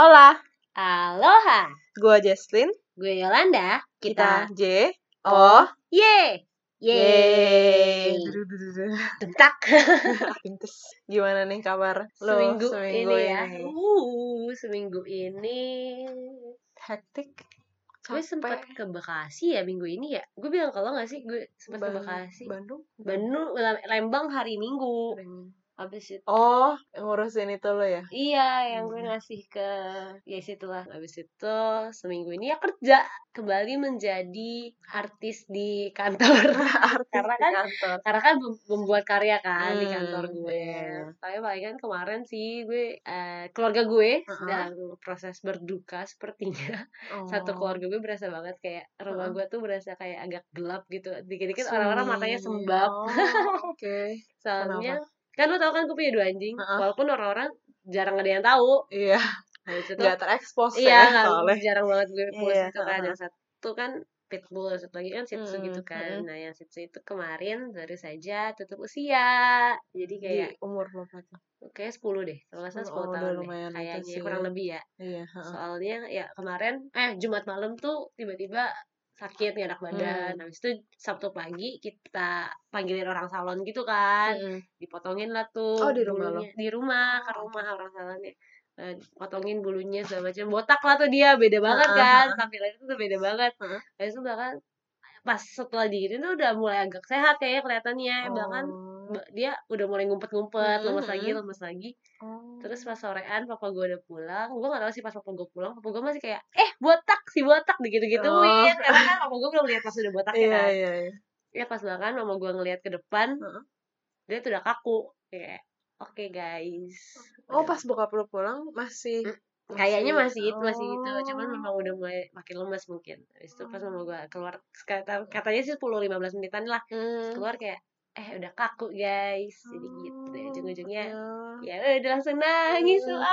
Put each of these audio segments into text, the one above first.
Hola, Aloha, gue Jesslyn. gue Yolanda. Kita Kita, J O ye, Yeay. ye, tentak. Pintes. Gimana nih kabar lo seminggu, seminggu ini ya. Uh, seminggu ini. Hektik. Gue sempat ke Bekasi ya minggu ini ya. Gue bilang kalau nggak sih gue sempat ke Bekasi. Bandung. Bandung, Lembang hari Minggu. Habis itu Oh, ngurusin itu lo ya? Iya, yang gue Hmm. ngasih ke ya situlah. Habis itu seminggu ini ya kerja kembali menjadi artis di kantor. Artis Karena di kan kantor. karena kan mem- membuat karya kan di Hmm, kantor gue. iya. Tapi paling kan kemarin sih gue eh, keluarga gue Uh-uh. sedang proses berduka sepertinya. Satu Oh. keluarga gue berasa banget kayak rumah Uh-uh. gue tuh berasa kayak agak gelap gitu. Dikit-dikit orang-orang matanya sembab. Oh, Oke. Soalnya kan lo tau kan gue punya dua anjing. Uh-uh. Walaupun orang-orang jarang ada yang tahu. Iya, itu nggak terekspos iya ya soalnya. jarang banget gue post Iya, itu kan uh-uh. yang satu kan pitbull satu lagi kan shih tzu Mm, gitu kan mm. nah yang shih tzu itu kemarin baru saja tutup usia jadi Di kayak umur berapa tuh? kayak 10 deh kalau nggak salah 10 Oh, udah tahun deh kayaknya kurang lebih ya Iya. heeh. soalnya ya kemarin eh Jumat malam tuh tiba-tiba sakit nggak enak badan Hmm. habis itu Sabtu pagi kita panggilin orang salon gitu kan Mm-mm. dipotongin lah tuh Oh, di rumah lo? bulunya. di rumah ke rumah orang salonnya Eh, potongin bulunya segala macam botak lah tuh dia beda banget kan heeh. tampilannya tuh beda banget Heeh. habis itu bahkan pas setelah digini tuh udah mulai agak sehat kayaknya kelihatannya bahkan Oh. ba- dia udah mulai ngumpet-ngumpet Mm, lemes lagi mm. lemes lagi Oh. terus pas sorean papa gue udah pulang gue gak tahu sih pas papa gue pulang papa gue masih kayak eh botak si botak gitu gituin Oh. karena kan papa gue belum lihat pas udah botak ya Iya, kan iya, iya. ya pas bahkan mama gue ngelihat ke depan Heeh. dia tuh udah kaku kayak oke guys Oh, Udah. pas bokap lu pulang masih Mm, kayaknya masih itu masih itu cuman Oh. memang udah mulai makin lemes mungkin habis itu pas mama Oh. gue keluar kata katanya sih 10-15 menitan lah Hmm. keluar kayak eh udah kaku guys jadi gitu Oh, ujung-ujungnya iya. ya udah langsung nangis ah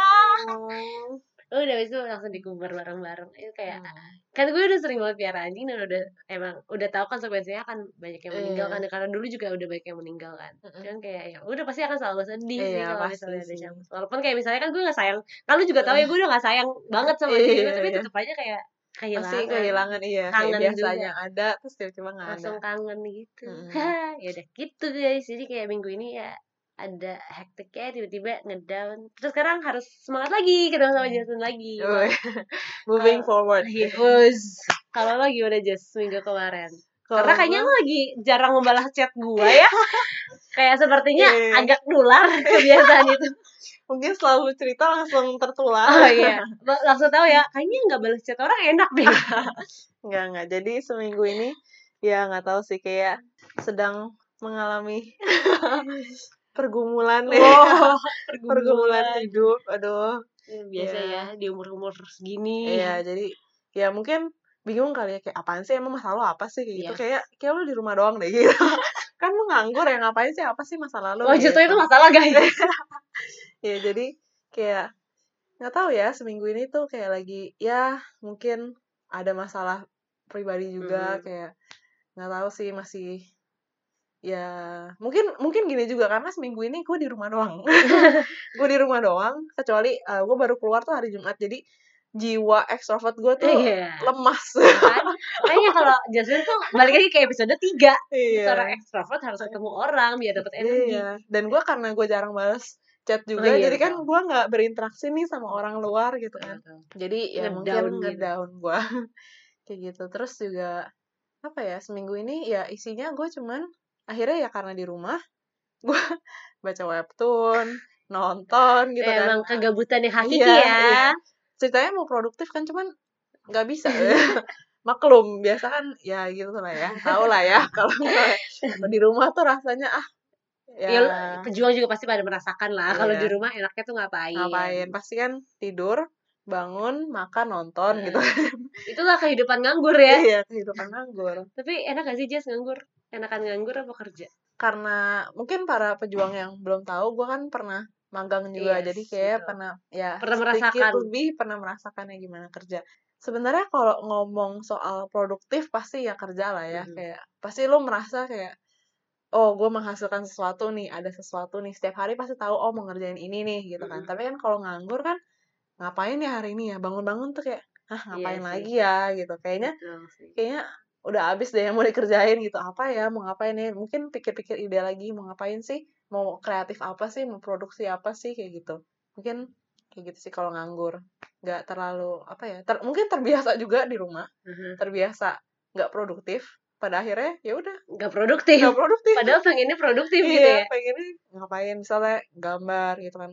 Oh. udah itu langsung dikubur bareng-bareng itu kayak Hmm. kan gue udah sering banget piara anjing dan udah emang udah tahu konsekuensinya akan banyak yang meninggal Iya. kan karena dulu juga udah banyak yang meninggal kan kan kayak ya udah pasti akan selalu sedih sih Iya, kalau misalnya ada yang walaupun kayak misalnya kan gue gak sayang kan lu juga tahu ya gue udah gak sayang banget sama Iya, dia tapi iya. tetep aja kayak kehilangan Pasti kehilangan iya, kayak Kangen biasanya ada terus tiba-tiba nggak ada. langsung kangen gitu Mm-mm. ya udah gitu guys jadi kayak minggu ini ya ada hektiknya tiba-tiba ngedown terus sekarang harus semangat lagi ketemu sama Jason lagi Moving Kalau- forward. Iya, us. Kalau lo gimana Jess minggu kemarin? Karena Kalau kayaknya lo lagi jarang membalas chat gue ya. Kayak sepertinya Iya. agak nular kebiasaan itu. Mungkin selalu cerita langsung tertular. Oh iya, langsung tahu ya. Kayaknya nggak balas chat orang enak deh. Enggak, enggak. Jadi seminggu ini ya nggak tahu sih kayak sedang mengalami pergumulan ya. Oh, pergumulan hidup. Aduh. Biasa Iya. ya di umur-umur segini. Iya, jadi ya mungkin bingung kali ya kayak apaan sih emang masalah lo apa sih kayak gitu Iya. kayak kayak lo di rumah doang deh gitu kan lo nganggur ya ngapain sih apa sih masalah lo Oh justru gitu. itu masalah guys. Ya jadi kayak nggak tahu ya seminggu ini tuh kayak lagi ya mungkin ada masalah pribadi juga Mhm. kayak nggak tahu sih masih ya mungkin mungkin gini juga karena seminggu ini gue di rumah doang gue di rumah doang kecuali gue baru keluar tuh hari Jumat jadi jiwa ekstrovert gue tuh Iya. lemas Kan? Kayaknya kalau Jasmine tuh balik lagi ke episode 3 iya Seorang ekstrovert harus ketemu orang biar dapat energi. Iya. Dan gue karena gue jarang balas chat juga, Oh, iya, jadi kan gue nggak berinteraksi nih sama orang luar gitu kan. Jadi ya Ngedown mungkin gitu. ngedown gue kayak gitu. Terus juga apa ya seminggu ini ya isinya gue cuman akhirnya ya karena di rumah gue baca webtoon, nonton gitu Ya, kan. emang kegabutan yang hakiki Iya, ya. iya. Ceritanya mau produktif kan cuman nggak bisa. Maklum, biasa kan ya gitu lah ya. Tahu lah ya kalau di rumah tuh rasanya ah Ya, lu- pejuang juga pasti pada merasakan lah kalau Iya. di rumah enaknya tuh ngapain. ngapain pasti kan tidur bangun makan nonton Iya. gitu Itulah kehidupan nganggur ya. iya kehidupan nganggur Tapi enak gak sih Jess nganggur? Enakan nganggur apa kerja? karena mungkin para pejuang yang belum tahu gue kan pernah magang juga Yes, jadi kayak betul. pernah ya Pernah sedikit merasakan. lebih pernah merasakannya gimana kerja sebenarnya kalau ngomong soal produktif pasti ya kerja lah ya Mhm. kayak pasti lo merasa kayak oh gue menghasilkan sesuatu nih ada sesuatu nih setiap hari pasti tahu oh mau ngerjain ini nih gitu kan. Mhm. tapi kan kalau nganggur kan ngapain ya hari ini ya? Bangun-bangun tuh kayak ah ngapain Iya lagi ya? Gitu. Kayaknya kayaknya udah habis deh yang mau dikerjain gitu. Apa ya mau ngapain ya mungkin pikir-pikir ide lagi mau ngapain sih? Mau kreatif apa sih? Mau produksi apa sih? Kayak gitu. Mungkin kayak gitu sih kalau nganggur. Nggak terlalu apa ya ter- mungkin terbiasa juga di rumah. Mhm. terbiasa nggak produktif pada akhirnya ya udah Nggak produktif. nggak produktif Padahal pengennya produktif gitu iya ya. pengennya ngapain misalnya gambar gitu kan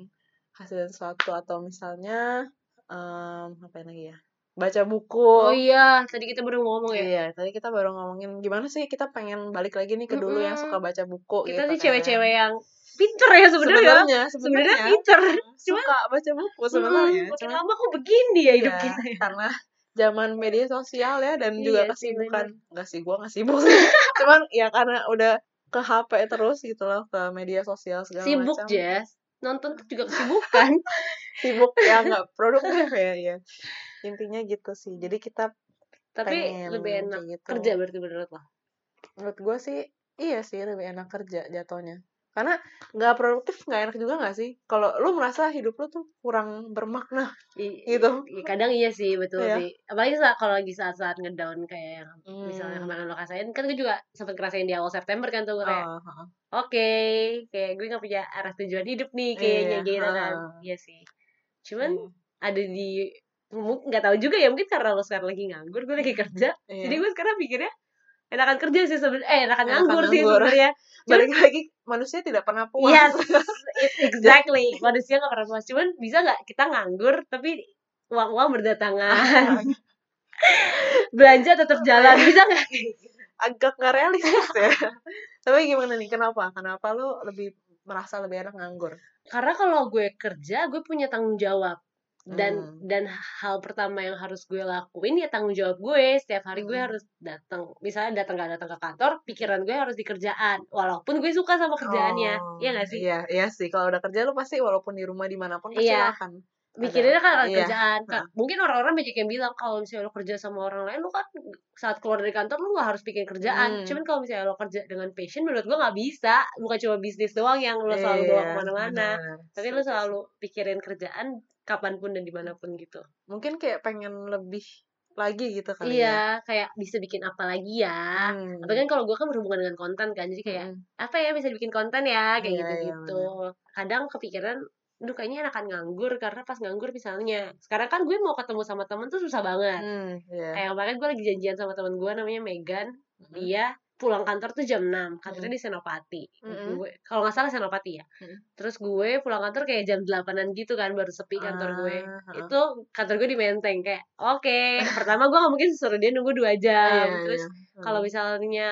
hasil sesuatu atau misalnya em ngapain lagi ya baca buku Oh iya, tadi kita baru ngomong ya. Iya, tadi kita baru ngomongin gimana sih kita pengen balik lagi nih ke dulu yang Mm-mm. suka baca buku Kita gitu sih kan. cewek-cewek yang pinter ya sebenarnya. sebenarnya pinter. suka baca buku sebenarnya. Hmm, makin lama kok begini ya hidup ya, kita ya. karena zaman media sosial ya dan juga Iya sih, kesibukan. Enggak sih, gua nggak sibuk sih. Cuman ya karena udah ke HP terus gitu loh, ke media sosial segala Sibuk macam. Jess. Nonton tuh juga kesibukan. Sibuk ya nggak produktif ya, ya. Intinya gitu sih. Jadi kita Tapi lebih enak gitu. kerja berarti menurut lo. menurut gue sih iya sih lebih enak kerja jatuhnya karena nggak produktif nggak enak juga nggak sih kalau lu merasa hidup lu tuh kurang bermakna I- gitu kadang iya sih betul Iya. sih apalagi saat kalau lagi saat-saat ngedown kayak yang misalnya Hmm. kemarin lo rasain kan gue juga sempat ngerasain di awal September kan tuh kayak heeh. oke kayak gue gak punya arah tujuan hidup nih kayaknya Iya, gitu kan iya sih cuman Iya. ada di nggak tahu juga ya mungkin karena lo sekarang lagi nganggur gue lagi kerja Iya. jadi gue sekarang pikirnya enakan kerja sih sebenarnya eh enakan Enakan nganggur sih nganggur. sebenarnya balik lagi manusia tidak pernah puas Yes, it- exactly. Manusia gak pernah puas. Cuman bisa nggak kita nganggur tapi uang-uang berdatangan. Belanja tetap jalan. Bisa nggak? agak nggak realistis ya tapi gimana nih kenapa kenapa lu lebih merasa lebih enak nganggur Karena kalau gue kerja, gue punya tanggung jawab. Dan Hmm. dan hal pertama yang harus gue lakuin ya tanggung jawab gue. Setiap hari gue Hmm. harus datang. Misalnya datang gak datang ke kantor, pikiran gue harus di kerjaan. Walaupun gue suka sama kerjaannya. Oh, Iya gak sih? iya iya sih kalau udah kerja lu pasti walaupun di rumah di mana pun pasti Iya. lu akan Mikirinnya kan Iya. kerjaan. Ka- Mungkin orang-orang banyak yang bilang kalau misalnya lo kerja sama orang lain, lo kan saat keluar dari kantor lo gak harus pikirin kerjaan. Hmm. Cuman kalau misalnya lo kerja dengan passion, menurut gue gak bisa. Bukan cuma bisnis doang yang lo selalu bawa Iya, ke mana-mana. benar. Tapi lo selalu pikirin kerjaan kapan pun dan di mana pun gitu. mungkin kayak pengen lebih lagi gitu kali ya iya, kayak bisa bikin apa lagi ya. Hmm. Tapi kan kalau gue kan berhubungan dengan konten kan, jadi kayak Mm-mm. apa ya bisa bikin konten ya kayak Iya, gitu-gitu. Kadang kepikiran Duh kayaknya enakan nganggur karena pas nganggur misalnya Sekarang kan gue mau ketemu sama temen tuh susah banget Hmm, iya. Kayak kemarin gue lagi janjian sama temen gue namanya Megan Mm-mm. Dia pulang kantor tuh jam 6 Kantornya di Senopati Mm-mm. gue Kalau gak salah Senopati ya Mm. Terus gue pulang kantor kayak jam 8an gitu kan Baru sepi kantor gue Ah, ah. Itu kantor gue di Menteng Kayak oke Pertama gue gak mungkin suruh dia nunggu 2 jam Iya, Terus iya. kalau misalnya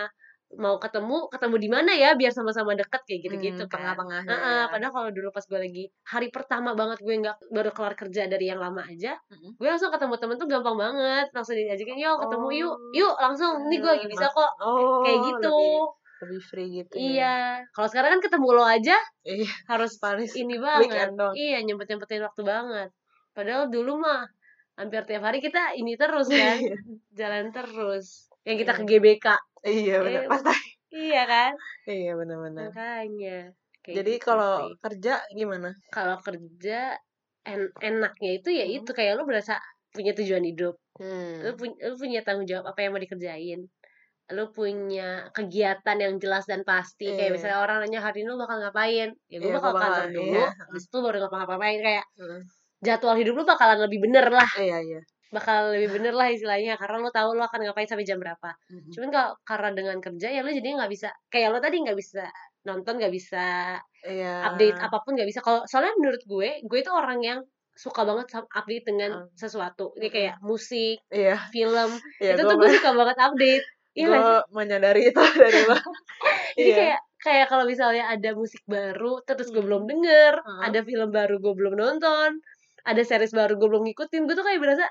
mau ketemu ketemu di mana ya biar sama-sama deket kayak gitu-gitu Hmm, kan. tengah-tengah Heeh, padahal kalau dulu pas gue lagi hari pertama banget gue nggak baru kelar kerja dari yang lama aja, Mm-mm. gue langsung ketemu temen tuh gampang banget, langsung diajakin yuk ketemu Oh. yuk, yuk langsung, nih gue lagi bisa kok, oh kayak gitu. lebih, lebih free gitu ya. Iya, kalau sekarang kan ketemu lo aja iya harus Paris. ini banget, iya nyempet nyempetin waktu banget. Padahal dulu mah hampir tiap hari kita ini terus kan, jalan terus. Yang kita ke GBK, iya benar Eh, pas iya kan? iya benar-benar Makanya. kayak jadi gitu kalau sih. kerja gimana kalau kerja en- enaknya itu ya Hmm. itu kayak lo berasa punya tujuan hidup hmm. lo punya lo punya tanggung jawab apa yang mau dikerjain lo punya kegiatan yang jelas dan pasti kayak Iya. misalnya orang nanya hari ini lo bakal ngapain ya gue Iya, bakal kantor dulu iya. habis itu baru ngapa-ngapain kayak Hmm. jadwal hidup lo bakalan lebih bener lah iya iya bakal lebih bener lah istilahnya karena lo tahu lo akan ngapain sampai jam berapa Mm-mm. cuman kalau karena dengan kerja ya lo jadi nggak bisa kayak lo tadi nggak bisa nonton nggak bisa iya update apa pun nggak bisa kalau soalnya menurut gue gue itu orang yang suka banget update dengan Hmm. sesuatu ini kayak musik iya film iya itu gue tuh gue suka banget update iya sih? menyadari itu dari lo jadi iya. kayak kayak kalau misalnya ada musik baru terus gue belum denger Hmm. ada film baru gue belum nonton ada series baru gue belum ngikutin gue tuh kayak berasa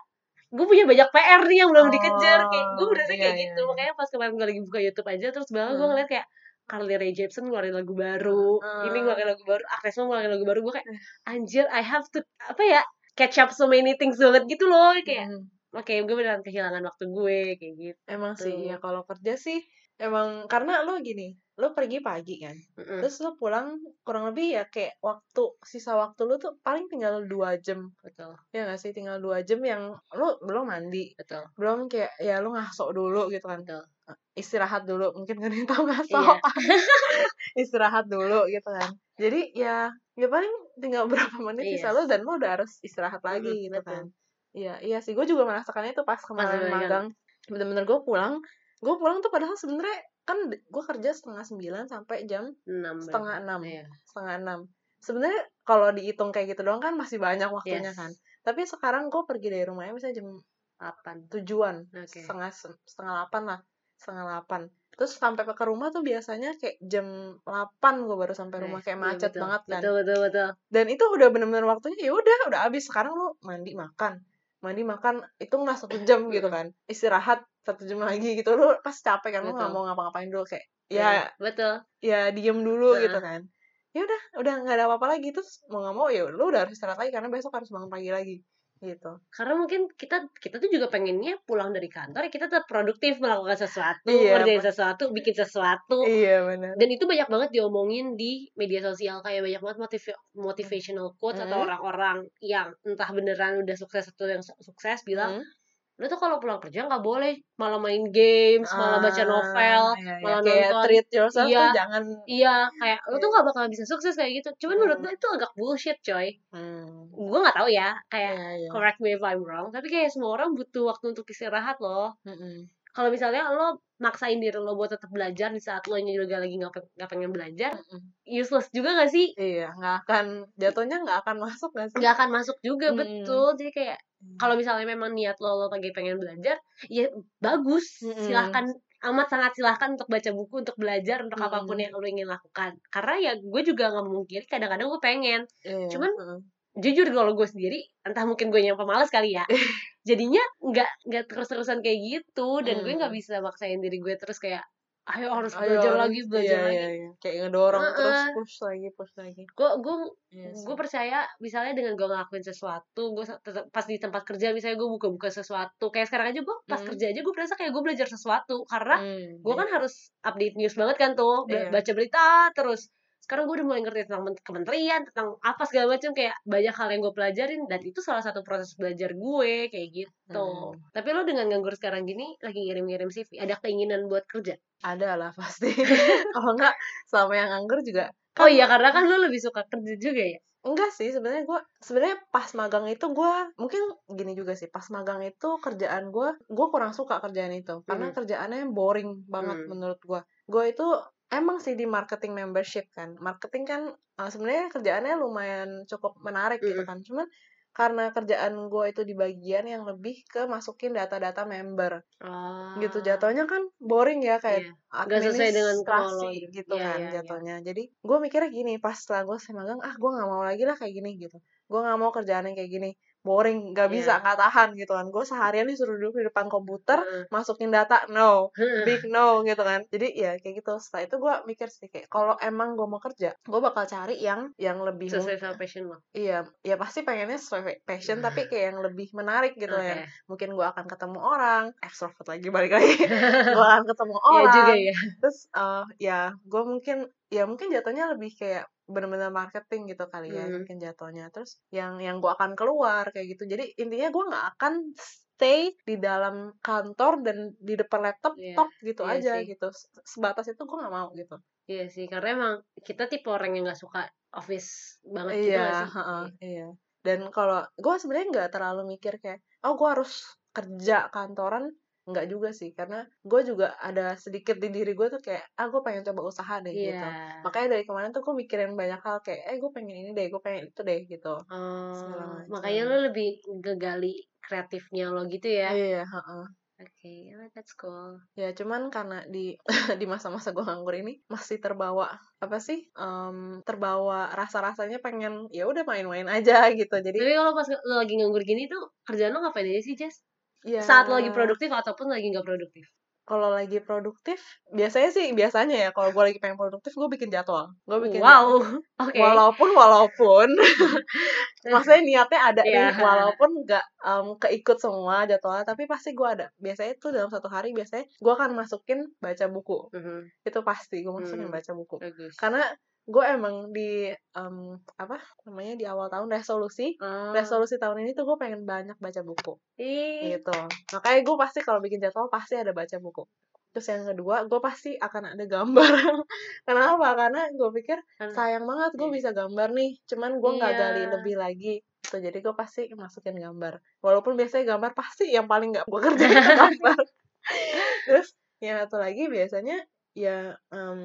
gue punya banyak PR nih yang belum dikejar kayak gue Oh, berasa iya, kayak iya, gitu iya. makanya pas kemarin gue lagi buka YouTube aja terus banget gue Hmm. ngeliat kayak Carly Rae Jepsen ngeluarin lagu baru ini Hmm. ngeluarin lagu baru Agnes Mo ngeluarin lagu baru gue kayak anjir I have to apa ya catch up so many things banget gitu loh kayak Mm. oke gue beneran kehilangan waktu gue kayak gitu emang sih ya kalau kerja sih emang karena lo gini lo pergi pagi kan Mm-mm. terus lo pulang kurang lebih ya kayak waktu sisa waktu lo tuh paling tinggal dua jam betul ya gak sih? Tinggal dua jam yang lo belum mandi. Betul. Belum kayak ya lo ngasok dulu gitu kan. Betul. Istirahat dulu mungkin kan tahu ngasok. Iya. istirahat dulu gitu kan. Jadi ya ya paling tinggal berapa menit Iya. sisa lo dan lo udah harus istirahat lagi Mm-mm, gitu betul. kan iya iya sih. Gue juga merasakannya itu pas kemarin magang. magang. Bener-bener gue pulang gue pulang tuh padahal sebenarnya kan gue kerja setengah sembilan sampai jam enam setengah enam. Iya. setengah enam. Sebenarnya kalau dihitung kayak gitu doang kan masih banyak waktunya Yes. kan. Tapi sekarang gue pergi dari rumahnya misalnya jam delapan. tujuan Oke. setengah setengah delapan lah setengah delapan. Terus sampai ke rumah tuh biasanya kayak jam 8 gue baru sampai rumah kayak Iya, macet betul. banget kan. Betul betul betul. Dan itu udah bener-bener waktunya ya udah udah habis. Sekarang lo mandi makan. Mandi makan itu nggak satu jam gitu kan. Istirahat satu jam lagi gitu lo pas capek kan lo nggak Betul. mau ngapa-ngapain dulu kayak Iya, ya betul ya diem dulu Heeh. gitu kan ya udah udah nggak ada apa-apa lagi terus mau nggak mau ya lo udah harus istirahat lagi karena besok harus bangun pagi lagi gitu karena mungkin kita kita tuh juga pengennya pulang dari kantor ya kita tetap produktif melakukan sesuatu Iya, ngerjain sesuatu bikin sesuatu iya benar dan itu banyak banget diomongin di media sosial kayak banyak banget motiv- motivational quotes atau Mhm. orang-orang yang entah beneran udah sukses atau yang su- sukses bilang Hmm. Lu tuh kalau pulang kerja nggak boleh malah main games malah baca novel Ah, iya, iya. malah kayak nonton. treat yourself Iya. tuh jangan iya kayak lu tuh Iya. nggak bakal bisa sukses kayak gitu cuman menurut Hmm. gue itu agak bullshit coy hmm. gue nggak tahu ya kayak Iya, iya. correct me if I'm wrong tapi kayak semua orang butuh waktu untuk istirahat loh Mm-mm. kalau misalnya lo maksain diri lo buat tetap belajar di saat lo juga lagi nggak pe- nggak pengen belajar Mm-mm. useless juga gak sih Iya, nggak akan jatuhnya nggak akan masuk nggak sih? nggak akan masuk juga Hmm. betul jadi kayak kalau misalnya memang niat lo lo lagi pengen belajar ya bagus Mm-mm. silahkan amat sangat silahkan untuk baca buku untuk belajar untuk Mm-mm. apa pun yang lo ingin lakukan karena ya gue juga nggak memungkiri kadang-kadang gue pengen Iya, cuman mm-mm. jujur kalau gue sendiri entah mungkin gue yang pemalas kali ya jadinya nggak nggak terus-terusan kayak gitu dan gue nggak Hmm. bisa maksain diri gue terus kayak ayo harus Ayo, belajar lagi belajar iya, lagi iya, iya. kayak ngedorong Heeh. terus push lagi push lagi. gue gue Iya sih. gue percaya misalnya dengan gue ngelakuin sesuatu gue pas di tempat kerja misalnya gue buka-buka sesuatu kayak sekarang aja gue pas Hmm. kerja aja gue berasa kayak gue belajar sesuatu karena Hmm, gue kan harus update news banget kan tuh Iya. baca berita terus sekarang gue udah mulai ngerti tentang men- kementerian tentang apa segala macam kayak banyak hal yang gue pelajarin dan itu salah satu proses belajar gue kayak gitu Hmm. tapi lo dengan nganggur sekarang gini lagi ngirim-ngirim CV ada keinginan buat kerja ada lah pasti. Kalau enggak selama yang anggur juga oh iya karena kan lo lebih suka kerja juga ya enggak sih sebenarnya gue sebenarnya pas magang itu gue mungkin gini juga sih pas magang itu kerjaan gue gue kurang suka kerjaan itu karena Hmm. kerjaannya boring banget Hmm. menurut gue gue itu emang sih di marketing membership kan marketing kan uh, sebenarnya kerjaannya lumayan cukup menarik gitu kan cuman karena kerjaan gue itu di bagian yang lebih ke masukin data-data member oh. gitu jatuhnya kan boring ya kayak Iya. Nggak sesuai dengan lo. gitu Iya, kan iya, iya. jatuhnya jadi gue mikirnya gini pas setelah gue selesai magang ah gue nggak mau lagi lah kayak gini gitu gue nggak mau kerjaan yang kayak gini boring nggak bisa Iya. nggak tahan gitu kan. Gue seharian disuruh duduk di depan komputer masukin data no. Big no gitu kan. Jadi ya kayak gitu. Setelah itu gue mikir sih kayak kalau emang gue mau kerja gue bakal cari yang yang lebih sesuai sama passion lo. Iya ya pasti pengennya sesuai passion tapi kayak yang lebih menarik gitu Oke. ya. Mungkin gue akan ketemu orang extrovert lagi balik lagi. Gue akan ketemu Iya orang. juga ya. Terus eh, ya gue mungkin ya mungkin jatuhnya lebih kayak benar-benar marketing gitu kali ya Hmm. mungkin jatuhnya. Terus yang yang gue akan keluar kayak gitu. Jadi intinya gue nggak akan stay di dalam kantor dan di depan laptop tok gitu iya aja sih. gitu. Sebatas itu gue nggak mau gitu. Iya sih, karena emang kita tipe orang yang gak suka office banget gitu iya gak sih? heeh, iya. dan kalau gue sebenarnya nggak terlalu mikir kayak oh gue harus kerja kantoran nggak juga sih karena gue juga ada sedikit di diri gue tuh kayak ah gue pengen coba usaha deh Iya. gitu makanya dari kemarin tuh gue mikirin banyak hal kayak eh gue pengen ini deh gue pengen itu deh gitu Oh, makanya lo lebih ngegali kreatifnya lo gitu ya? iya heeh. Oke, oh, that's cool. ya cuman karena di di masa-masa gue nganggur ini masih terbawa apa sih Em, terbawa rasa-rasanya pengen ya udah main-main aja gitu jadi Tapi kalau pas lo lagi nganggur gini tuh kerjaan lo ngapain aja sih, Jess? Ya. Saat lo lagi produktif ataupun lagi nggak produktif? kalau lagi produktif biasanya sih biasanya ya kalau gue lagi pengen produktif gue bikin jadwal. Gue bikin wow oke. Walaupun walaupun. Maksudnya niatnya ada Iya. nih walaupun nggak em, keikut semua jadwalnya tapi pasti gue ada. Biasanya tuh dalam satu hari biasanya gue akan masukin baca buku. Mhm, itu pasti gue masukin Hmm. baca buku. bagus. Karena gue emang di em, apa namanya di awal tahun resolusi. Oh. resolusi tahun ini tuh gue pengen banyak baca buku. Ih, gitu. Makanya gue pasti kalau bikin jadwal pasti ada baca buku. Terus yang kedua gue pasti akan ada gambar. Kenapa? Karena gue pikir sayang banget gue bisa gambar nih. Cuman gue nggak Iya. gali lebih lagi. Tuh jadi gue pasti masukin gambar. Walaupun biasanya gambar pasti yang paling nggak gue kerjain gambar. Terus yang satu lagi biasanya ya em,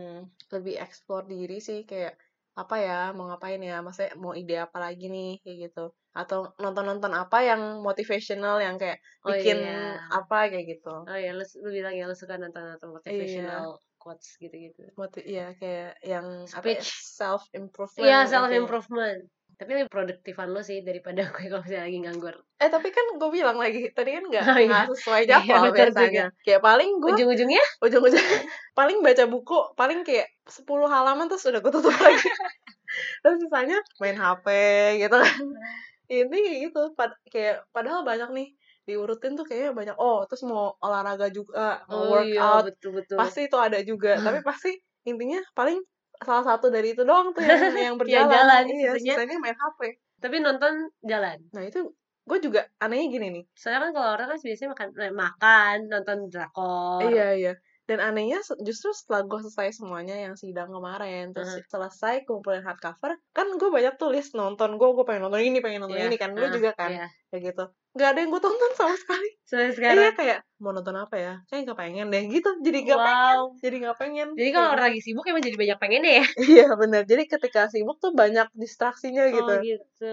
lebih explore diri sih kayak apa ya mau ngapain ya? Maksudnya mau ide apa lagi nih? Kayak gitu. Atau nonton-nonton apa yang motivational yang kayak Oh, bikin iya. apa kayak gitu. Oh ya lu, lu bilang ya lu suka nonton-nonton motivational quotes gitu-gitu. Moti iya kayak yang apa ya, Speech. self improvement Iya self improvement tapi lebih produktifan lo sih daripada gue kalau misalnya lagi nganggur. Eh tapi kan gue bilang lagi tadi kan nggak Oh, iya. sesuai Iya, jadwal betul biasanya. kayak paling gue ujung-ujungnya? Ujung-ujung paling baca buku paling kayak 10 halaman terus udah gue tutup lagi. Terus sisanya main HP gitu kan. Ini kayak gitu Pad- kayak padahal banyak nih diurutin tuh kayaknya banyak. Oh terus mau olahraga juga mau oh iya workout betul betul. pasti itu ada juga. Tapi pasti intinya paling salah satu dari itu doang tuh yang yang berjalan. jalan, iya sisanya- sisanya main HP tapi nonton jalan. Nah itu gue juga anehnya gini nih. Soalnya kan kalau orang kan biasanya makan eh, makan nonton drakor. Iya iya. Dan anehnya justru setelah gue selesai semuanya yang sidang kemarin, terus Uh-huh. selesai kumpulin hardcover, kan gue banyak tulis nonton gue, gue pengen nonton ini, pengen nonton Iya, ini kan, lu ah, juga kan, iya. kayak gitu. Gak ada yang gue tonton sama sekali. sampai Iya sekarang kayak mau nonton apa ya? Kayak gak pengen deh gitu. Jadi gak pengen. wow Jadi gak pengen. jadi kalau orang lagi sibuk emang jadi banyak pengennya ya Iya bener. Jadi ketika sibuk tuh banyak distraksinya gitu. oh gitu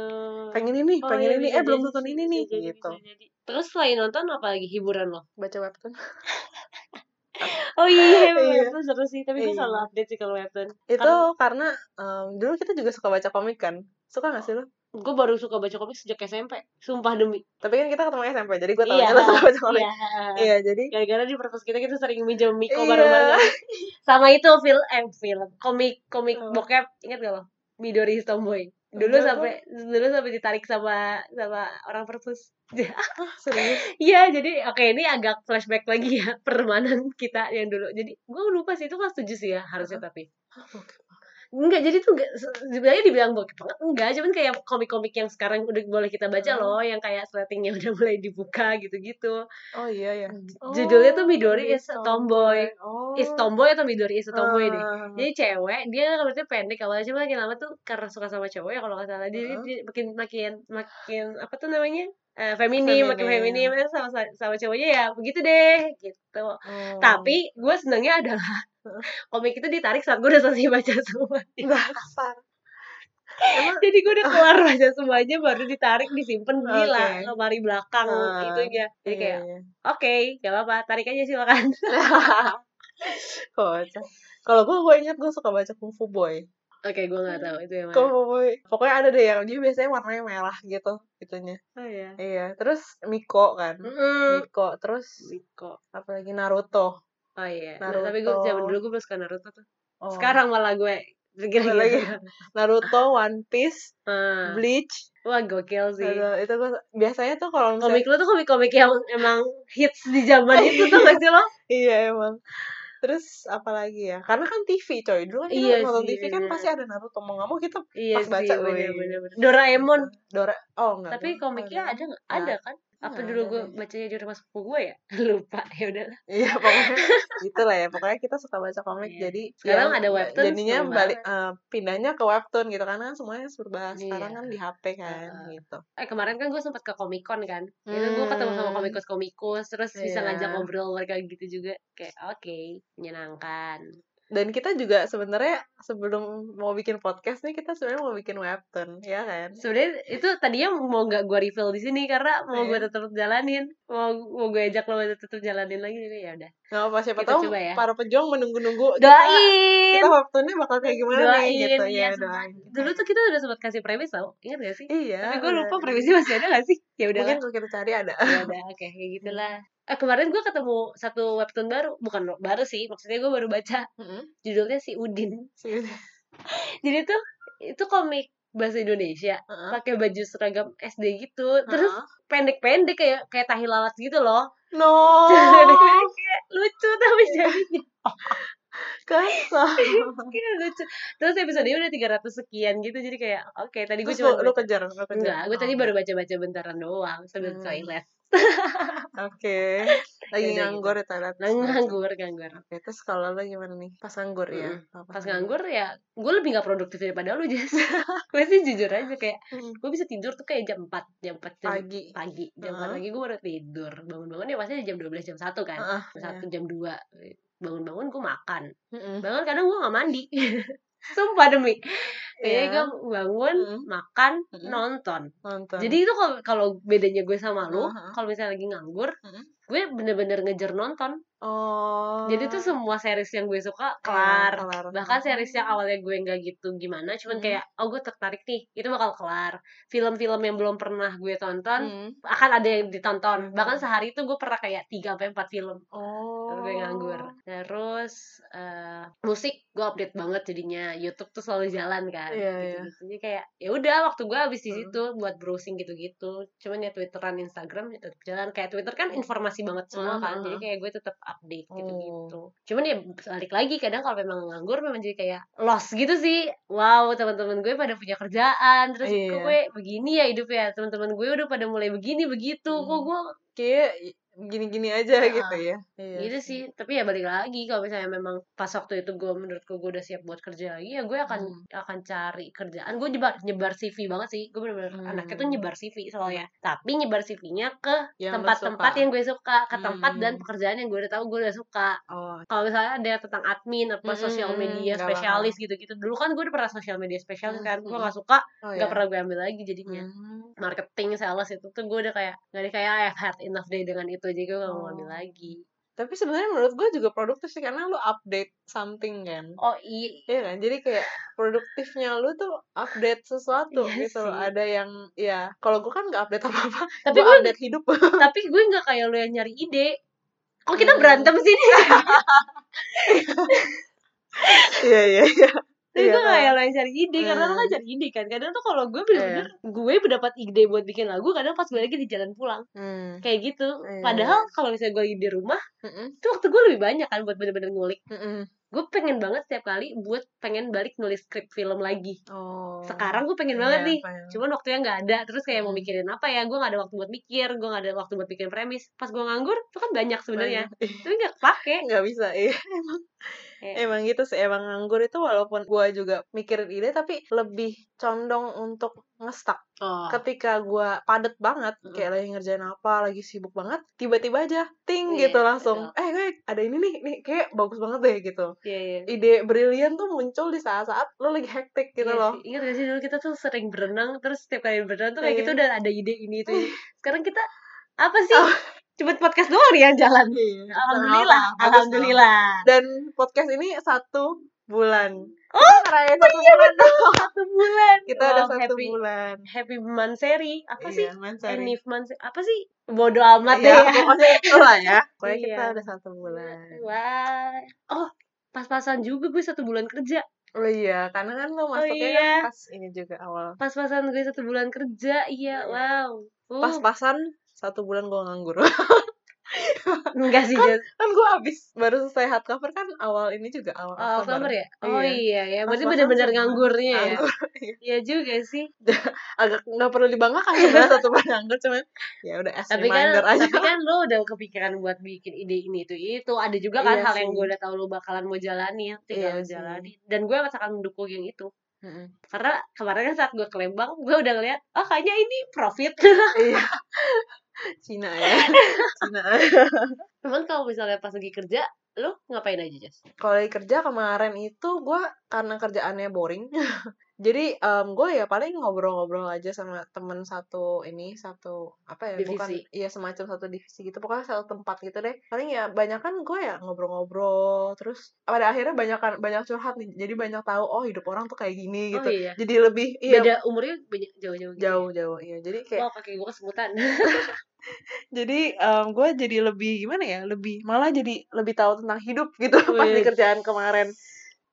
Pengen ini, Oh, pengen iya, ini, eh belum jadi nonton sih, ini nih, jadi, gitu. jadi. terus selain nonton apa lagi hiburan lo Baca webtoon. oh iya, Iya. webtoon seru sih tapi gue Iya. selalu update sih kalau webtoon Itu karena em, dulu kita juga suka baca komik kan. Suka gak sih lu? Gue baru suka baca komik sejak SMP sumpah demi Tapi kan kita ketemu SMP, jadi gue tau Iya, suka baca komik. iya Iya, jadi gara-gara di perpus kita kita sering minjem Miko Iya. bareng-bareng sama itu film eh film komik komik Oh. bokep ingat gak lo Midori Tomboy dulu Enggak, sampai dulu sampai ditarik sama sama orang perpus serius. Iya, jadi oke ini agak flashback lagi ya pertemanan kita yang dulu. Jadi gue lupa sih itu kelas 7 sih ya harusnya tapi. Enggak, jadi tuh sebenarnya dibilang bokep banget enggak, cuman kayak komik-komik yang sekarang udah boleh kita baca Hmm. loh, yang kayak slatingnya udah mulai dibuka gitu-gitu. Oh iya ya. Judulnya tuh Midori is a Tomboy. Oh. Is tomboy atau Midori is a tomboy deh. Ah. Jadi cewek, dia rambutnya pendek awalnya cuma makin lama tuh karena suka sama cowok ya kalau nggak salah dia, Heeh. dia makin makin makin apa tuh namanya Eh, feminim, makin Feminim. feminim sama sama cowoknya ya begitu deh gitu. Oh. Tapi gue senangnya adalah komik itu ditarik saat gue udah selesai baca semua. Emang Jadi gue udah keluar baca semuanya baru ditarik disimpan di Oke. lah lemari belakang Ah, itu aja. Jadi iya, kayak iya. oke, gak apa-apa, tarik aja silakan. Kocak. Kalau gue, gue ingat gue suka baca Kung Fu Boy. Oke, gue nggak tahu itu yang mana. Pokoknya ada deh yang dia biasanya warnanya merah gitu, itunya. Oh iya. Iya. Terus Miko kan. Mm-mm. Miko. Terus Miko. apalagi Naruto. Oh iya. Nah, Naruto. tapi gue zaman dulu gue belum suka Naruto tuh. Oh. Sekarang malah gue pikir Ada lagi. gitu. Naruto, One Piece, Ah. Bleach. Wah gokil sih. Aduh, itu gue biasanya tuh kalau Komik misalnya lu tuh komik-komik yang emang hits di zaman itu tuh gak sih lo? iya emang terus apalagi ya? Karena kan TV coy. Dulu kan kita Iya nonton TV kan pasti ada Naruto. Mau nggak mau kita Iya Pas sih, baca, bener, bener, bener. Doraemon. Dora oh enggak Tapi komiknya ada nggak? Nggak Ada. kan? Apa Nggak dulu gue bacanya di rumah sepupu gue ya? Lupa, ya udah. iya pokoknya gitu lah ya pokoknya kita suka baca komik Iya. jadi Sekarang ya, ada webtoon, jadinya balik eh, pindahnya ke webtoon gitu karena kan semuanya serba sekarang Iya. kan di HP kan Heeh. gitu Eh kemarin kan gue sempat ke Comic Con kan. Itu gue ketemu sama Hmm. komikus-komikus, terus bisa Iya. ngajak ngobrol mereka gitu juga. Kayak oke, menyenangkan. Dan kita juga sebenarnya sebelum mau bikin podcast nih kita sebenarnya mau bikin webtoon ya kan Sebenarnya itu tadinya mau nggak gue reveal di sini karena mau Iya. gue tetap jalanin, mau mau gue ajak lo tetap jalanin lagi jadi ya udah. nggak apa siapa Kita tahu coba ya. para pejuang menunggu-nunggu kita Doain. kita webtoonnya bakal kayak gimana nih Doain, gitu iya, ya sumpah. doain Dulu tuh kita udah sempat kasih premis tau, ingat gak sih? iya Tapi gue lupa premisnya masih ada gak sih? ya udah Mungkin kalau kita cari ada. ya udah oke kayak gitulah eh, kemarin gue ketemu satu webtoon baru bukan baru sih maksudnya gue baru baca Mm-mm. judulnya si Udin Sih. jadi tuh itu komik bahasa Indonesia Heeh. pakai baju seragam SD gitu terus pendek-pendek kayak kayak tahi lalat gitu loh no. Kayak lucu tapi jadinya Kasar. kayak lucu terus episode udah 300 sekian gitu jadi kayak oke tadi gue cuma lu, lu kejar, lu kejar. enggak gue tadi Oh. baru baca-baca bentaran doang sambil Hmm. toilet Oke. Lagi Ya udah nganggur ya toilet. Nah, nganggur nganggur Oke, terus kalau lu gimana nih? Pas nganggur ya? Mm-mm. Oh, pas nganggur ya gue lebih nggak produktif daripada lu Jess gue sih jujur aja kayak Mm. gue bisa tidur tuh kayak jam 4 jam 4 jam Pagi. pagi jam 4 Heeh. pagi gue baru tidur bangun-bangun ya pasti jam 12 jam 1 kan Heeh, jam 1 jam 2 bangun-bangun gue makan Mm-mm. bangun kadang gue nggak mandi sumpah demi kayaknya Iya. gue bangun Mm. makan Mm-mm. nonton Nonton. jadi itu kalau kalau bedanya gue sama lu Heeh. kalau misalnya lagi nganggur Mm-mm. Gue bener-bener ngejar nonton oh. jadi tuh semua series yang gue suka Iya, kelar kelar. bahkan series yang awalnya gue nggak gitu gimana cuman Hmm. kayak oh gue tertarik nih itu bakal kelar film-film yang belum pernah gue tonton Mm. akan ada yang ditonton Hmm. bahkan sehari itu gue pernah kayak 3 sampai 4 film Oh. Terus gue nganggur terus eh, musik gue update banget jadinya YouTube tuh selalu jalan kan Iya, gitu, jadi kayak ya udah waktu gue habis di Hmm. situ buat browsing gitu-gitu cuman ya Twitteran Instagram tetap jalan kayak Twitter kan informasi banget semua kan jadi kayak gue tetap update Oh. gitu-gitu cuman ya balik lagi kadang kalau memang nganggur memang jadi kayak lost gitu sih wow teman-teman gue pada punya kerjaan terus Iya. kok gue begini ya hidupnya teman-teman gue udah pada mulai begini begitu kok Hmm. gue Kayak gini-gini aja Ah, gitu ya. Iya. gitu sih tapi ya balik lagi kalau misalnya memang pas waktu itu gue menurutku gue udah siap buat kerja lagi ya gue akan akan cari kerjaan gue nyebar nyebar CV banget sih gue bener-bener Hmm. anaknya tuh nyebar CV soalnya tapi nyebar CV-nya ke tempat-tempat yang gue suka ke tempat Hmm. dan pekerjaan yang gue udah tahu gue udah suka Oh. kalau misalnya ada yang tentang admin apa Mm-mm, sosial media spesialis gitu-gitu dulu kan gue udah pernah sosial media spesialis Mm, kan gue nggak suka Oh, nggak ya. pernah gue ambil lagi jadinya Hmm. marketing sales itu tuh gue udah kayak nggak ada kayak I've had enough day dengan itu jadi gue gak mau Oh. ambil lagi Tapi sebenarnya menurut gue juga produktif sih karena lu update something kan. oh iya Iya kan? Jadi kayak produktifnya lu tuh update sesuatu Iya gitu. sih. Ada yang ya kalau gue kan nggak update apa-apa. tapi gue update hidup. tapi gue nggak kayak lo yang nyari ide kok kita Hmm. berantem sih Iya iya iya. Tapi Iya, gue lo yang cari ide karena lo Hmm. kan cari ide kan kadang tuh kalau gue bener-bener gue mendapat ide buat bikin lagu kadang pas gue lagi di jalan pulang Hmm. kayak gitu Iya. padahal kalau misalnya gue lagi di rumah Mm-mm. itu waktu gue lebih banyak kan buat bener-bener ngulik Mm-mm. Gue pengen banget setiap kali buat pengen balik nulis skrip film lagi. Oh. sekarang gue pengen banget nih. pengen. cuman waktunya nggak ada. Terus kayak mau Hmm. mikirin apa ya? Gue nggak ada waktu buat mikir gue nggak ada waktu buat bikin premis. Pas gue nganggur itu kan banyak sebenarnya. Tapi nggak kepake. Nggak bisa iya. Emang Kayak- emang gitu sih. Emang nganggur itu walaupun gua juga mikirin ide tapi lebih condong untuk ngestak oh. ketika gua padet banget Mm. kayak lagi ngerjain apa lagi sibuk banget tiba-tiba aja ting Iya, gitu langsung betul. eh gue ada ini nih nih kayak bagus banget deh gitu Iya, iya. ide brilian tuh muncul di saat-saat lo lagi hektik gitu Iya loh. Ingat gak sih dulu kita tuh sering berenang terus setiap kali berenang tuh kayak Iya. kita udah ada ide ini itu. ini. Sekarang kita apa sih? Oh. Cuma podcast doang yang jalan. Iya, Alhamdulillah, dong. alhamdulillah. dan podcast ini satu bulan Oh, ngerayain satu bulan Satu bulan. kita ada Wow, satu happy, bulan Happy Manseri. Apa sih? Iya, Mansari. Enif Manseri. Apa sih? Bodoh amat Iya, deh. pokoknya itu lah ya. Pokoknya Iya. kita ada satu bulan. Wah. Oh, pas-pasan juga gue satu bulan kerja. Oh iya, karena kan lo masuknya iya. kan pas ini juga awal. Pas-pasan gue satu bulan kerja. Iya, Iya. wow. Uh, Pas-pasan satu bulan gue nganggur. enggak sih, Jas. kan gue abis baru selesai hardcover kan awal ini juga awal Oh, Oktober ya? Oh Iya. iya ya, berarti sama. nganggurnya ya. Nganggur. Iya juga sih. Agak nggak perlu dibanggakan sebenarnya satu bulan nganggur cuman ya udah as Tapi kan, aja. tapi kan lo udah kepikiran buat bikin ide ini itu itu. Ada juga kan Iya hal yang sih. gue udah tahu lo bakalan mau jalani, tinggal Iya sih. jalani. Dan gue akan mendukung yang itu. Mm-mm. Karena kemarin kan saat gue ke Lembang, gue udah ngeliat, oh kayaknya ini profit. Iya. Cina ya. Cina. Cuman kalau misalnya pas lagi kerja, lu ngapain aja Jas? Kalau lagi kerja kemarin itu gue karena kerjaannya boring. Jadi em, gue ya paling ngobrol-ngobrol aja sama temen satu ini satu apa ya bukan Divisi. iya semacam satu divisi gitu pokoknya satu tempat gitu deh paling ya banyak kan gue ya ngobrol-ngobrol terus pada akhirnya banyak banyak curhat nih jadi banyak tahu oh hidup orang tuh kayak gini gitu Oh iya. jadi lebih iya Beda umurnya banyak jauh-jauh gitu. jauh-jauh iya jadi kayak Wah, kaki gue kesemutan. jadi em, gue jadi lebih gimana ya lebih malah jadi lebih tahu tentang hidup gitu pas di Wih. kerjaan kemarin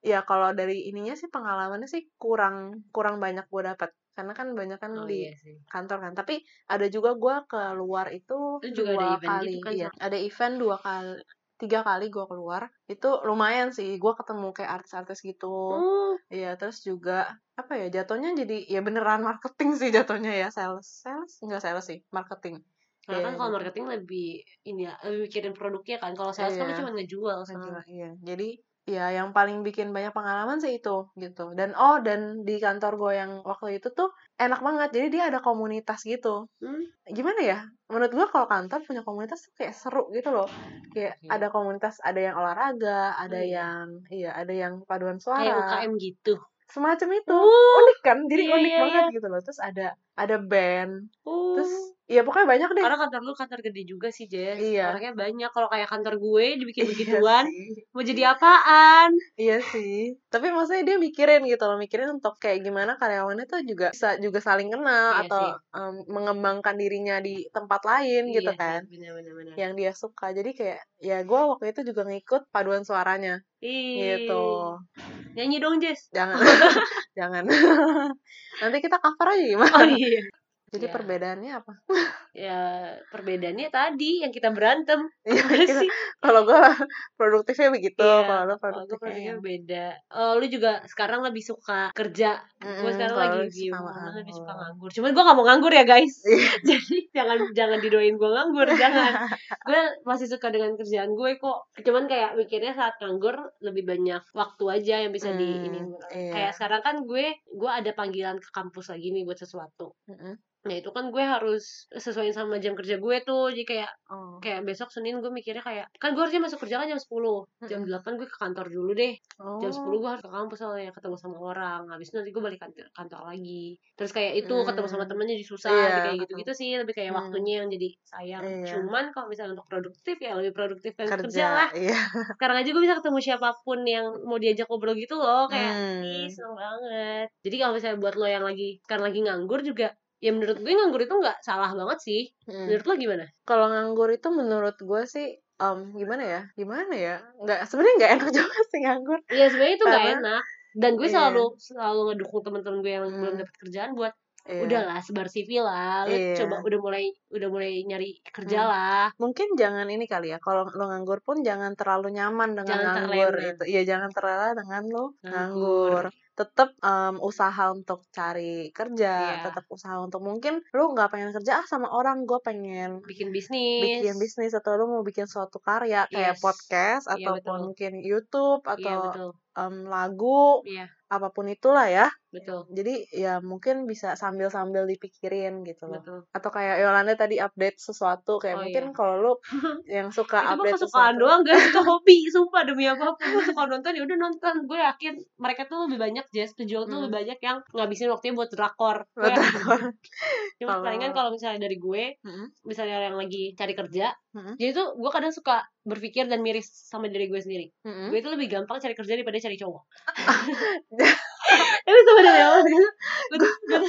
ya kalau dari ininya sih pengalamannya sih kurang kurang banyak gue dapat karena kan banyak kan Oh di iya sih. kantor kan. Tapi ada juga gue keluar itu Lu juga ada dua event kali. gitu kan, iya ada event dua kali tiga kali gue keluar. Itu lumayan sih. Gue ketemu kayak artis-artis gitu. Oh, Iya, terus juga apa ya jatuhnya jadi ya beneran marketing sih jatuhnya ya. Sales sales? Enggak sales sih marketing. Karena kan Iya, kalau marketing lebih ini ya, lebih mikirin produknya kan. Kalau sales kan lu Iya. cuma ngejual Kan juga, iya. Jadi ya yang paling bikin banyak pengalaman sih itu gitu dan oh dan di kantor gue yang waktu itu tuh enak banget jadi dia ada komunitas gitu Hmm? gimana ya menurut gue kalau kantor punya komunitas tuh kayak seru gitu loh kayak Iya. ada komunitas ada yang olahraga ada iya. yang iya ada yang paduan Kayak suara UKM gitu. semacam itu Uh, unik kan jadi iya, unik iya, banget iya. gitu loh terus ada ada band uh. terus ya pokoknya banyak deh Karena kantor lu kantor gede juga sih, Jess. Iya. Orangnya banyak. Kalau kayak kantor gue dibikin Iya begituan, sih. mau jadi apaan? Iya sih. Tapi maksudnya dia mikirin gitu loh, mikirin untuk kayak gimana karyawannya tuh juga bisa juga saling kenal Iya atau sih. em, mengembangkan dirinya di tempat lain gitu Iya kan. sih, bener-bener. Yang dia suka. Jadi kayak ya gue waktu itu juga ngikut paduan suaranya Ih, gitu. Nyanyi dong, Jess. Jangan jangan. Nanti kita cover aja gimana. Oh iya. Jadi Ya. perbedaannya apa? Ya, perbedaannya tadi yang kita berantem. Iya, kita- sih? kalau gue produktifnya begitu, Iya, kalau lo Kalau gue produktifnya yang- beda. Oh, lu juga sekarang lebih suka kerja. Gue Mm-mm, sekarang kalau lagi gimana lebih suka nganggur. Cuman gue gak mau nganggur ya guys. Iya. Jadi jangan jangan didoain gue nganggur, jangan. gue masih suka dengan kerjaan gue kok. Cuman kayak mikirnya saat nganggur lebih banyak waktu aja yang bisa di Hmm, ini. iya. Kayak sekarang kan gue gue ada panggilan ke kampus lagi nih buat sesuatu. Mm-mm. Nah itu kan gue harus sesuaiin sama jam kerja gue tuh. Jadi kayak Oh. kayak besok Senin gue mikirnya kayak kan gue harusnya masuk kerja kan jam 10 jam 8 gue ke kantor dulu deh jam 10 Oh. gue harus ke kampus soalnya ketemu sama orang habis itu nanti gue balik kantor, kantor lagi terus kayak itu Hmm. ketemu sama temennya jadi susah Iya, kayak gitu-gitu sih lebih kayak Hmm. waktunya yang jadi sayang Iya. cuman kalau misalnya untuk produktif ya lebih produktif kan kerja, kerja lah iya sekarang aja gue bisa ketemu siapa pun yang mau diajak ngobrol gitu loh kayak Hmm. ih seneng banget jadi kalau misalnya buat lo yang lagi kan lagi nganggur juga ya menurut gue nganggur itu nggak salah banget sih Hmm. menurut lo gimana kalau nganggur itu menurut gue sih em, gimana ya gimana ya nggak sebenarnya nggak enak juga sih nganggur Iya sebenarnya itu nggak enak dan gue Iya. selalu selalu ngedukung teman-teman gue yang belum Hmm. dapat kerjaan buat Iya. udahlah sebar CV lah lu Iya. coba udah mulai udah mulai nyari kerja Hmm. lah mungkin jangan ini kali ya kalau lo nganggur pun jangan terlalu nyaman dengan Jangan nganggur terlena. itu iya jangan terlena dengan lo Nganggur. nganggur tetap em, usaha untuk cari kerja Iya. tetap usaha untuk mungkin lo nggak pengen kerja ah sama orang gue pengen bikin bisnis bikin bisnis atau lo mau bikin suatu karya kayak Yes. podcast Iya, ataupun betul. mungkin YouTube iya atau betul em, lagu iya apa pun itulah ya betul jadi ya mungkin bisa sambil-sambil dipikirin gitu loh betul atau kayak Yolanda tadi update sesuatu kayak Oh, mungkin iya. kalau lu yang suka itu update kesukaan sesuatu doang guys itu hobi sumpah demi apa pun gue suka nonton ya udah nonton gue yakin mereka tuh lebih banyak Jess pejuang tuh Hmm. lebih banyak yang ngabisin waktunya buat drakor Betul. yakin. cuma palingan kalau misalnya dari gue Mm-mm. misalnya yang lagi cari kerja Mm-mm. jadi tuh gue kadang suka berpikir dan miris sama diri gue sendiri Mm-mm. gue itu lebih gampang cari kerja daripada cari cowok itu sebenarnya gue tuh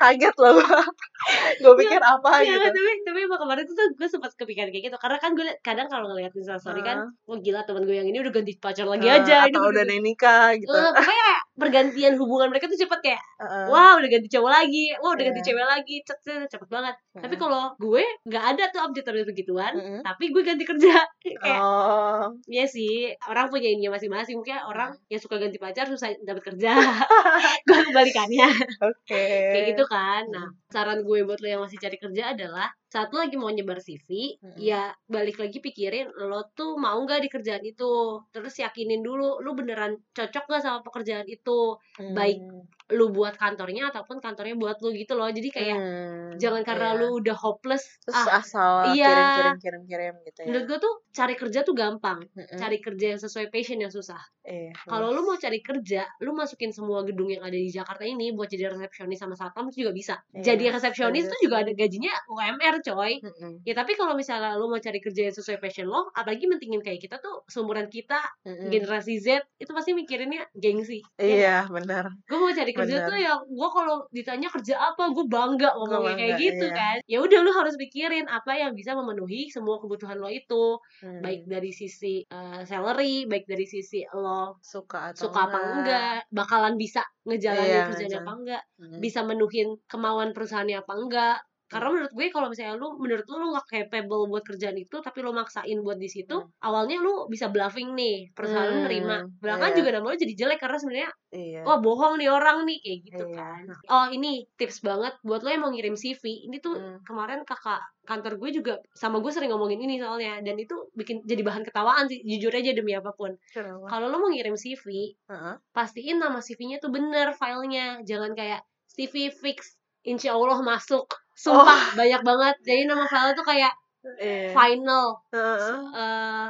kaget loh gue pikir apa Iya, gitu tapi tapi emang kemarin tuh gue sempat kepikiran kayak gitu karena kan gue kadang kalau ngeliat instastory kan wah gila teman gue yang ini udah ganti pacar lagi Ah, aja ini atau udah ada yang nikah gitu Eh, pokoknya kayak pergantian hubungan mereka tuh cepet kayak Heeh. wah udah ganti cowok lagi wah udah ganti Iya. cewek lagi cepet cepet, banget tapi Heeh. kalau gue nggak ada tuh update update begituan Mm-mm. tapi gue ganti kerja kayak oh Iya sih, orang punya ininya masing-masing. Mungkin orang yang suka ganti pacar susah dapat kerja. gue kebalikannya. oke Kayak gitu kan. Nah, saran gue buat lo yang masih cari kerja adalah saat lo lagi mau nyebar CV Mm-mm. ya balik lagi pikirin lo tuh mau nggak di kerjaan itu terus yakinin dulu lu beneran cocok gak sama pekerjaan itu baik Hmm. Lu buat kantornya ataupun kantornya buat lu gitu loh jadi kayak Hmm, jangan karena iya. lu udah hopeless terus ah asal iya. kirim-kirim kirim-kirim gitu ya menurut gue tuh cari kerja tuh gampang Mm-mm. cari kerja yang sesuai passion yang susah Iya, kalau lu mau cari kerja lu masukin semua gedung yang ada di Jakarta ini buat jadi resepsionis sama satpam juga bisa Iya, jadi resepsionis tuh juga ada gajinya UMR coy Mm-mm. ya tapi kalau misalnya lu mau cari kerja yang sesuai passion lo apalagi mentingin kayak kita tuh seumuran kita Mm-mm. generasi Z itu pasti mikirinnya gengsi iya benar gue mau cari kerja Bener. tuh yang gue kalau ditanya kerja apa gue bangga ngomongnya kayak bangga, gitu iya. kan ya udah lu harus pikirin apa yang bisa memenuhi semua kebutuhan lo itu Hmm. baik dari sisi uh, salary baik dari sisi lo suka atau suka apa enggak bakalan bisa ngejalanin Iya, apa enggak Mm. bisa menuhin kemauan perusahaannya apa enggak karena menurut gue kalau misalnya lu menurut lu lu gak capable buat kerjaan itu tapi lu maksain buat di situ Hmm. awalnya lu bisa bluffing nih perusahaan lu Hmm, nerima belakangan iya. juga nama lu jadi jelek karena sebenarnya iya wah bohong nih orang nih kayak gitu Iya. kan oh ini tips banget buat lo yang mau ngirim CV ini tuh Hmm. kemarin kakak kantor gue juga sama gue sering ngomongin ini soalnya dan itu bikin jadi bahan ketawaan sih jujur aja demi apa pun kalau lo mau ngirim CV Heeh. pastiin nama CV-nya tuh bener filenya jangan kayak CV fix insya Allah masuk sumpah banyak banget jadi nama file tuh kayak Iya. final Heeh. eh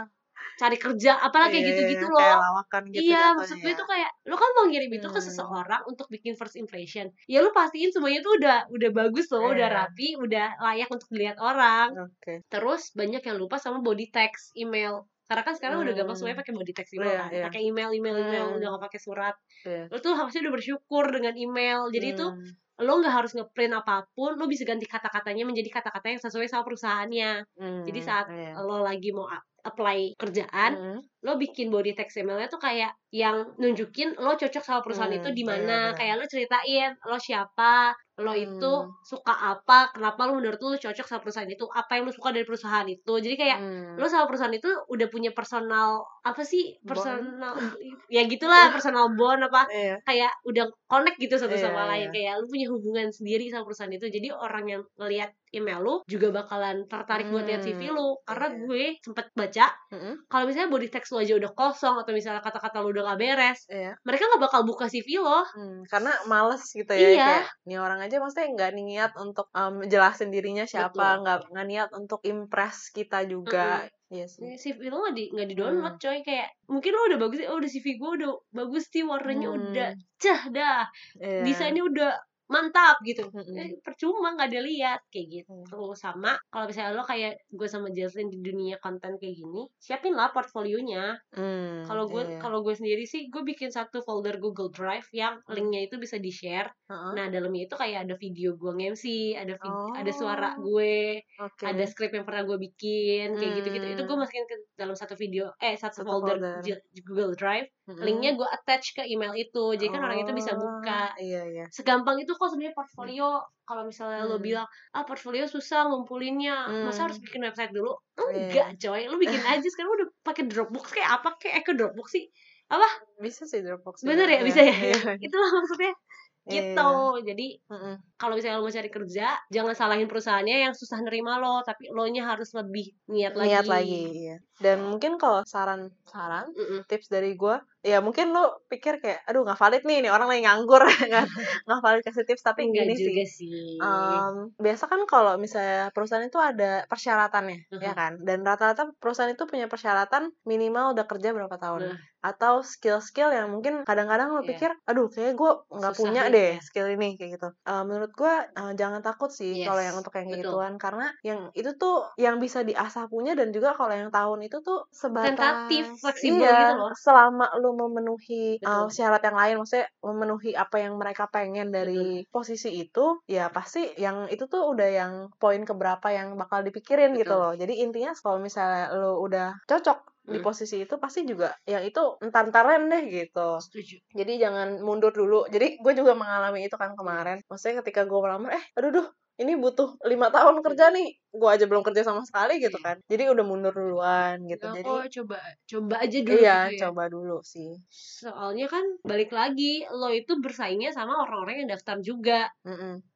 cari kerja apalah kayak Iya, gitu-gitu loh kayak lawakan gitu iya maksud gue ya. tuh kayak lo kan mau ngirim itu ke Hmm. seseorang untuk bikin first impression ya lo pastiin semuanya tuh udah udah bagus loh udah Iya. rapi udah layak untuk dilihat orang oke terus banyak yang lupa sama body text email karena kan sekarang udah gampang Hmm. semuanya pakai body text email Iya, kan iya. pakai email email email Hmm. udah gak pakai surat Iya. lo tuh harusnya udah bersyukur dengan email jadi itu Hmm. lo nggak harus ngeprint apa pun lo bisa ganti kata-katanya menjadi kata-kata yang sesuai sama perusahaannya Hmm, jadi saat iya. lo lagi mau apply kerjaan Mm. lo bikin body text emailnya tuh kayak yang nunjukin lo cocok sama perusahaan Hmm, itu di iya, mana benar. kayak lo ceritain lo siapa lo itu Hmm. suka apa kenapa lo menurut lo cocok sama perusahaan itu apa yang lo suka dari perusahaan itu jadi kayak Hmm. lo sama perusahaan itu udah punya personal apa sih Bond. personal ya gitulah personal bond apa Iya. kayak udah connect gitu satu Iya, sama lain iya. kayak lu punya hubungan sendiri sama perusahaan itu jadi orang yang ngelihat email lu juga bakalan tertarik buat lihat CV lu karena iya. gue sempet baca Mm-mm. kalau misalnya body text lu aja udah kosong atau misalnya kata-kata lu udah gak beres Iya. mereka nggak bakal buka CV lo Hmm, karena males gitu ya Iya. kayak nih orang aja maksudnya nggak niat untuk um, jelasin dirinya siapa nggak nggak niat untuk impress kita juga. Iya sih. CV lu nggak di nggak di download coy. Kayak mungkin lo udah bagus oh udah CV gue udah bagus sih warnanya Hmm. udah cah dah. Iya. desainnya udah mantap gitu Mm-mm. eh, percuma nggak ada lihat kayak gitu sama kalau misalnya lo kayak gue sama Jaslyn di dunia konten kayak gini siapin lah portfolionya Hmm, kalau gue iya. kalau gue sendiri sih gue bikin satu folder Google Drive yang linknya itu bisa di share Heeh. nah dalamnya itu kayak ada video gue nge-MC ada vid- ada Oh. suara gue Oke. ada skrip yang pernah gue bikin kayak gitu gitu itu gue masukin ke dalam satu video eh satu, Satu folder, folder. Google Drive Mm-mm. linknya gue attach ke email itu jadi kan orang itu bisa Oh, buka iya iya segampang itu kok sebenarnya portfolio kalau misalnya lo Hmm. bilang ah portfolio susah ngumpulinnya masa Hmm. harus bikin website dulu Iya. enggak coy lo bikin aja sekarang udah pakai Dropbox kayak apa kayak Echo Dropbox sih bisa sih Dropbox bener ya juga. bisa ya Iya. itulah maksudnya Iya. gitu jadi Mm-mm. Kalau misalnya lo mau cari kerja jangan salahin perusahaannya yang susah nerima lo tapi lo nya harus lebih niat lagi niat lagi iya dan mungkin kalau saran saran Mm-mm. tips dari gue ya mungkin lu pikir kayak aduh nggak valid nih nih orang lagi nganggur nggak valid kasih tips tapi enggak gini sih juga sih Um, biasa kan kalau misalnya perusahaan itu ada persyaratannya ya Mhm. kan dan rata-rata perusahaan itu punya persyaratan minimal udah kerja berapa tahun Nah. atau skill-skill yang mungkin kadang-kadang lo Iya. pikir aduh kayak gue nggak punya nih, deh ya. skill ini kayak gitu Uh, menurut gue uh, jangan takut sih Yes, kalau yang untuk yang betul. gituan karena yang itu tuh yang bisa diasah punya dan juga kalau yang tahun itu tuh sebatas Tentatif, fleksibel iya, gitu loh. selama lu memenuhi uh, Betul. syarat yang lain maksudnya memenuhi apa yang mereka pengen dari posisi itu ya pasti yang itu tuh udah yang poin keberapa yang bakal dipikirin gitu Betul. loh jadi intinya kalau misalnya lu udah cocok di Hmm. posisi itu pasti juga yang itu entar-entaran deh gitu. Setuju. Jadi jangan mundur dulu. Jadi gue juga mengalami itu kan kemarin. Maksudnya ketika gue melamar eh aduh duh ini butuh lima tahun kerja nih gue aja belum kerja sama sekali gitu Iya. kan. Jadi udah mundur duluan gitu. Bilang, jadi oh coba coba aja dulu iya gitu ya. coba dulu sih. Soalnya kan balik lagi lo itu bersaingnya sama orang-orang yang daftar juga.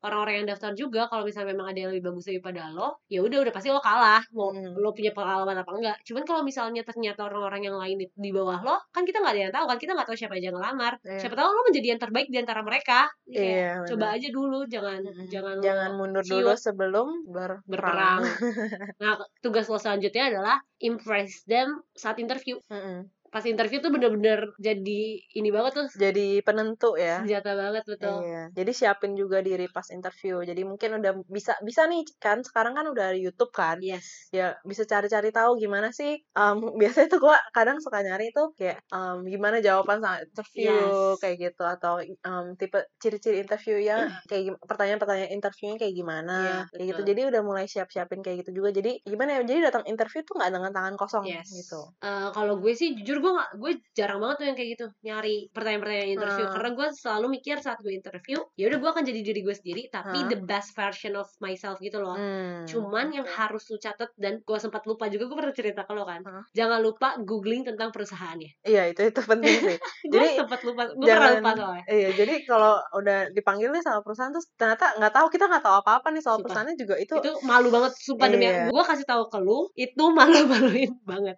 Orang-orang yang daftar juga kalau misalnya memang ada yang lebih bagus daripada lo ya udah udah pasti lo kalah. Mau Hmm. lo punya pengalaman apa enggak. Cuman kalau misalnya ternyata orang-orang yang lain di, di bawah lo kan kita nggak ada yang tahu kan kita nggak tahu siapa aja yang ngelamar. Iya. siapa tahu lo menjadi yang terbaik di antara mereka. Kayak, Iya, coba aja dulu jangan Mm-mm. jangan jangan mundur ciut dulu sebelum berperang, berperang nah tugas lo selanjutnya adalah impress them saat interview Mm-mm. Pas interview tuh bener-bener jadi ini banget tuh jadi penentu ya senjata banget betul Iya, jadi siapin juga diri pas interview. Jadi mungkin udah bisa bisa nih kan sekarang kan udah YouTube kan. yes Ya bisa cari-cari tahu gimana sih. em, biasanya tuh gua kadang suka nyari tuh kayak em, gimana jawaban saat interview Yes. kayak gitu atau em, tipe ciri-ciri interview ya kayak pertanyaan-pertanyaan interviewnya kayak gimana Iya, kayak gitu. Jadi udah mulai siap-siapin kayak gitu juga. Jadi gimana ya? Jadi datang interview tuh nggak dengan tangan kosong Yes. gitu. Eh, kalau gue sih jujur gue gue jarang banget tuh yang kayak gitu nyari pertanyaan-pertanyaan interview Ah. karena gue selalu mikir saat gue interview ya udah gue akan jadi diri gue sendiri tapi Ah. the best version of myself gitu loh Hmm. cuman yang harus lu catat dan gue sempat lupa juga gue pernah cerita ke lo kan Ah. jangan lupa googling tentang perusahaannya Iya itu itu penting sih. Jadi, sempat lupa gue pernah lupa soalnya Iya, jadi kalau udah dipanggil nih sama perusahaan terus ternyata nggak tahu kita nggak tahu apa-apa nih soal Sumpah. perusahaannya juga itu, itu malu banget sumpah demi Iya. gue kasih tahu ke lu itu malu-maluin banget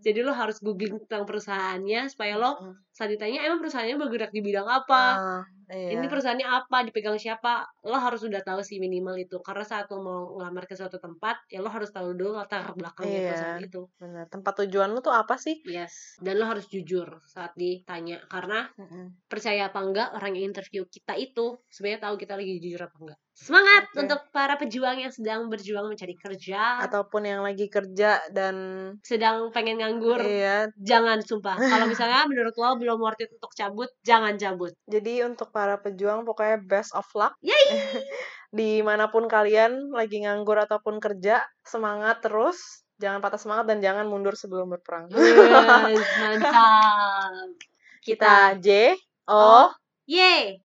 jadi lo harus googling tentang perusahaannya supaya lo saat ditanya emang perusahaannya bergerak di bidang apa? Ah, iya. ini perusahaannya apa dipegang siapa lo harus udah tahu sih minimal itu karena saat lo mau ngelamar ke suatu tempat ya lo harus tahu dulu latar belakangnya Iya. perusahaan itu benar. Tempat tujuan lu tuh apa sih? yes dan lo harus jujur saat ditanya karena percaya apa enggak orang yang interview kita itu sebenarnya tahu kita lagi jujur apa enggak semangat Oke. untuk para pejuang yang sedang berjuang mencari kerja Ataupun yang lagi kerja dan sedang pengen nganggur iya. jangan sumpah kalau misalnya menurut lo belum worth it untuk cabut jangan cabut Jadi untuk para pejuang pokoknya best of luck. Yay! Di mana pun kalian lagi nganggur ataupun kerja, semangat terus. Jangan patah semangat dan jangan mundur sebelum berperang. Yes, mantap Kita J O Yeay